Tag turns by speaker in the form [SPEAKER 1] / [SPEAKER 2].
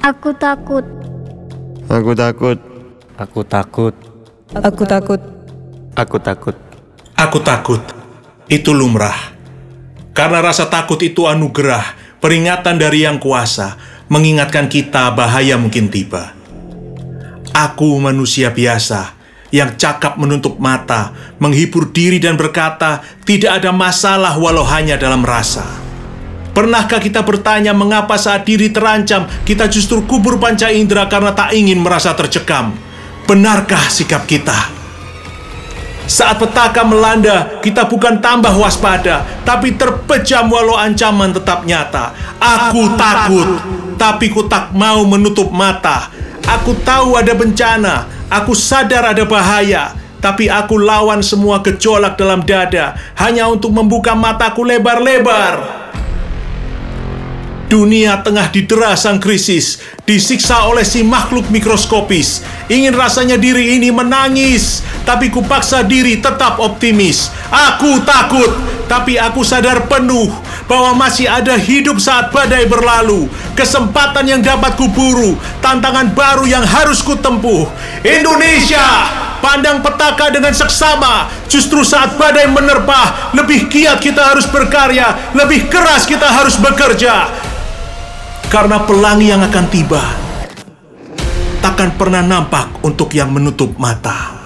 [SPEAKER 1] Aku takut.
[SPEAKER 2] Aku takut.
[SPEAKER 3] Aku takut.
[SPEAKER 4] Aku takut.
[SPEAKER 3] Aku takut.
[SPEAKER 5] Aku takut. Itu lumrah. Karena rasa takut itu anugerah, peringatan dari yang kuasa, mengingatkan kita bahaya mungkin tiba. Aku manusia biasa yang cakap menutup mata, menghibur diri dan berkata, tidak ada masalah walau hanya dalam rasa. Pernahkah kita bertanya mengapa saat diri terancam, kita justru kubur panca indera karena tak ingin merasa tercekam? Benarkah sikap kita? Saat petaka melanda, kita bukan tambah waspada, tapi terpejam walau ancaman tetap nyata. Aku takut, tapi ku tak mau menutup mata. Aku tahu ada bencana, aku sadar ada bahaya, tapi aku lawan semua gejolak dalam dada hanya untuk membuka mataku lebar-lebar. Dunia tengah didera sang krisis, disiksa oleh si makhluk mikroskopis. Ingin rasanya diri ini menangis, tapi kupaksa diri tetap optimis. Aku takut, tapi aku sadar penuh bahwa masih ada hidup saat badai berlalu. Kesempatan yang dapat kuburu, tantangan baru yang harus kutempuh. Indonesia, pandang petaka dengan seksama. Justru saat badai menerpa, lebih giat kita harus berkarya, lebih keras kita harus bekerja. Karena pelangi yang akan tiba takkan pernah nampak untuk yang menutup mata.